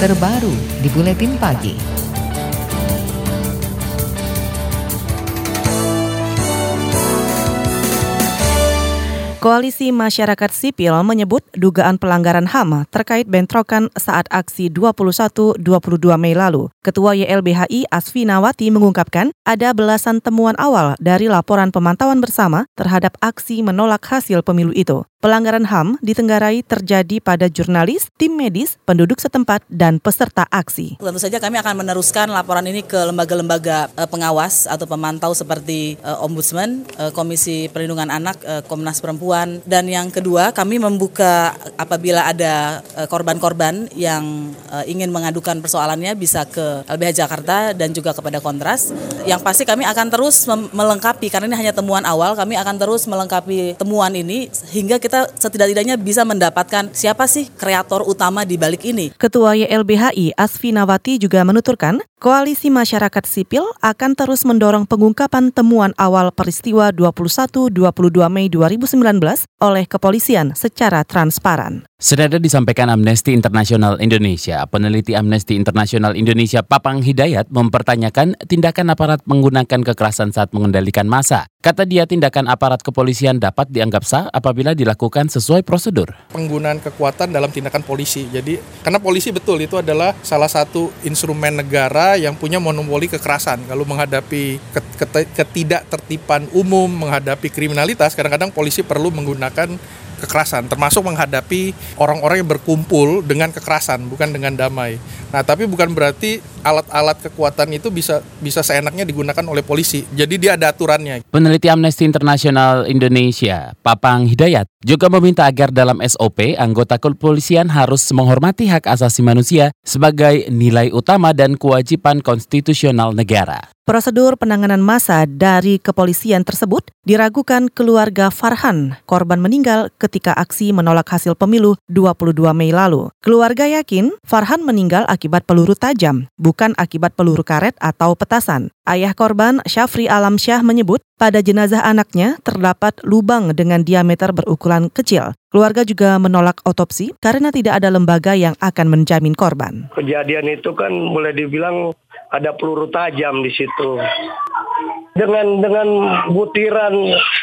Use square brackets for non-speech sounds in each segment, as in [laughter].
terbaru di Buletin Pagi. Koalisi Masyarakat Sipil menyebut dugaan pelanggaran HAM terkait bentrokan saat aksi 21-22 Mei lalu. Ketua YLBHI Asfi Nawati mengungkapkan ada belasan temuan awal dari laporan pemantauan bersama terhadap aksi menolak hasil pemilu itu. Pelanggaran HAM ditenggarai terjadi pada jurnalis, tim medis, penduduk setempat, dan peserta aksi. Tentu saja kami akan meneruskan laporan ini ke lembaga-lembaga eh, pengawas atau pemantau seperti eh, Ombudsman, eh, Komisi Perlindungan Anak, Komnas Perempuan, dan yang kedua kami membuka apabila ada korban-korban yang ingin mengadukan persoalannya bisa ke LBH Jakarta dan juga kepada Kontras. Yang pasti kami akan terus melengkapi karena ini hanya temuan awal, kami akan terus melengkapi temuan ini hingga kita kita setidak-tidaknya bisa mendapatkan siapa sih kreator utama di balik ini. Ketua YLBHI Asfi Nawati juga menuturkan, Koalisi Masyarakat Sipil akan terus mendorong pengungkapan temuan awal peristiwa 21-22 Mei 2019 oleh kepolisian secara transparan. Senada disampaikan Amnesty International Indonesia, peneliti Amnesty International Indonesia Papang Hidayat mempertanyakan tindakan aparat menggunakan kekerasan saat mengendalikan massa. Kata dia tindakan aparat kepolisian dapat dianggap sah apabila dilakukan sesuai prosedur. Penggunaan kekuatan dalam tindakan polisi. Jadi karena polisi betul itu adalah salah satu instrumen negara yang punya monopoli kekerasan. Kalau menghadapi ketidaktertiban umum, menghadapi kriminalitas, kadang-kadang polisi perlu menggunakan kekerasan, termasuk menghadapi orang-orang yang berkumpul dengan kekerasan, bukan dengan damai. Nah, tapi bukan berarti alat-alat kekuatan itu bisa bisa seenaknya digunakan oleh polisi. Jadi dia ada aturannya. Peneliti Amnesty International Indonesia, Papang Hidayat, juga meminta agar dalam SOP anggota kepolisian harus menghormati hak asasi manusia sebagai nilai utama dan kewajiban konstitusional negara. Prosedur penanganan massa dari kepolisian tersebut diragukan keluarga Farhan, korban meninggal ketika aksi menolak hasil pemilu 22 Mei lalu. Keluarga yakin Farhan meninggal akibat peluru tajam, bukan akibat peluru karet atau petasan. Ayah korban, Syafri Alam Syah menyebut pada jenazah anaknya terdapat lubang dengan diameter berukuran kecil. Keluarga juga menolak otopsi karena tidak ada lembaga yang akan menjamin korban. Kejadian itu kan boleh dibilang ada peluru tajam di situ. Dengan dengan butiran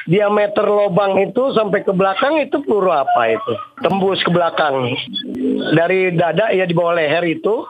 diameter lubang itu sampai ke belakang itu peluru apa itu? Tembus ke belakang. Dari dada ya di bawah leher itu,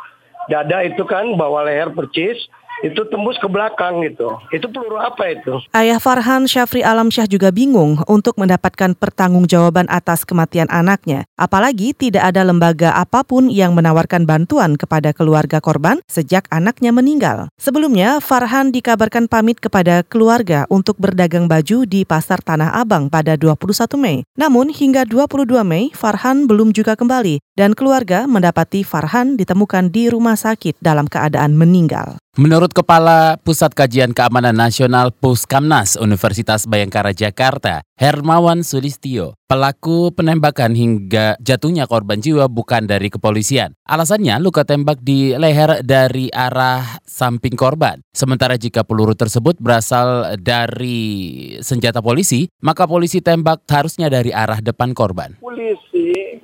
dada itu kan bawah leher percis, itu tembus ke belakang gitu. Itu peluru apa itu? Ayah Farhan Syafri Alam Syah juga bingung untuk mendapatkan pertanggungjawaban atas kematian anaknya. Apalagi tidak ada lembaga apa pun yang menawarkan bantuan kepada keluarga korban sejak anaknya meninggal. Sebelumnya, Farhan dikabarkan pamit kepada keluarga untuk berdagang baju di Pasar Tanah Abang pada 21 Mei. Namun hingga 22 Mei, Farhan belum juga kembali dan keluarga mendapati Farhan ditemukan di rumah sakit dalam keadaan meninggal. Menurut Kepala Pusat Kajian Keamanan Nasional Puskamnas Universitas Bayangkara Jakarta, Hermawan Sulistio, pelaku penembakan hingga jatuhnya korban jiwa bukan dari kepolisian. Alasannya luka tembak di leher dari arah samping korban. Sementara jika peluru tersebut berasal dari senjata polisi, maka polisi tembak harusnya dari arah depan korban. Polisi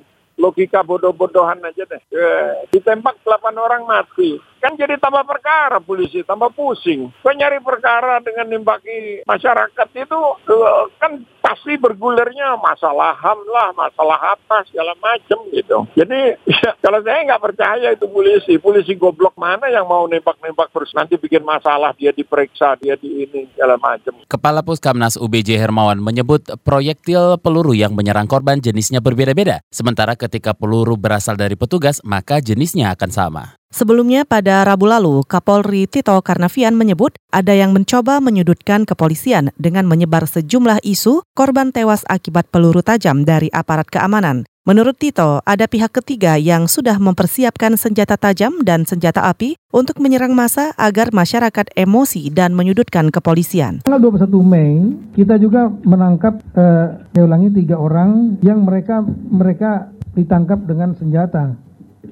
logika bodoh-bodohan aja deh. E, ditembak 8 orang mati Kan jadi tambah perkara polisi, tambah pusing. Kan nyari perkara dengan nimbaki masyarakat itu uh, kan pasti bergulirnya masalah HAM lah, masalah apa segala macam gitu. Jadi [laughs] ya, kalau saya nggak percaya itu polisi, polisi goblok mana yang mau nembak-nembak terus nanti bikin masalah dia diperiksa, dia di ini segala macam. Kepala Puskamnas UBJ Hermawan menyebut proyektil peluru yang menyerang korban jenisnya berbeda-beda. Sementara ketika peluru berasal dari petugas, maka jenisnya akan sama. Sebelumnya pada Rabu lalu, Kapolri Tito Karnavian menyebut ada yang mencoba menyudutkan kepolisian dengan menyebar sejumlah isu korban tewas akibat peluru tajam dari aparat keamanan. Menurut Tito, ada pihak ketiga yang sudah mempersiapkan senjata tajam dan senjata api untuk menyerang massa agar masyarakat emosi dan menyudutkan kepolisian. Tanggal 21 Mei, kita juga menangkap, eh, ulangi, tiga orang yang mereka mereka ditangkap dengan senjata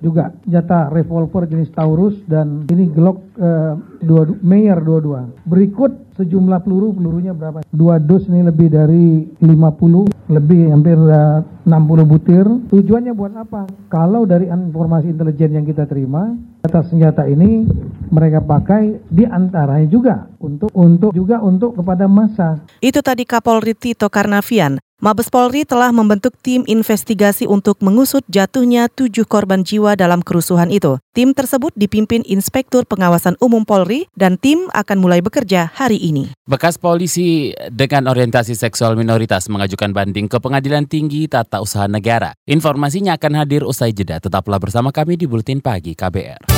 juga senjata revolver jenis Taurus dan ini Glock eh, dua, Mayer 22. Berikut sejumlah peluru, pelurunya berapa? Dua dus ini lebih dari 50, lebih hampir eh, 60 butir. Tujuannya buat apa? Kalau dari informasi intelijen yang kita terima, atas senjata ini mereka pakai di antaranya juga untuk untuk juga untuk kepada massa. Itu tadi Kapolri Tito Karnavian. Mabes Polri telah membentuk tim investigasi untuk mengusut jatuhnya tujuh korban jiwa dalam kerusuhan itu. Tim tersebut dipimpin Inspektur Pengawasan Umum Polri dan tim akan mulai bekerja hari ini. Bekas polisi dengan orientasi seksual minoritas mengajukan banding ke Pengadilan Tinggi Tata Usaha Negara. Informasinya akan hadir usai jeda. Tetaplah bersama kami di Buletin Pagi KBR.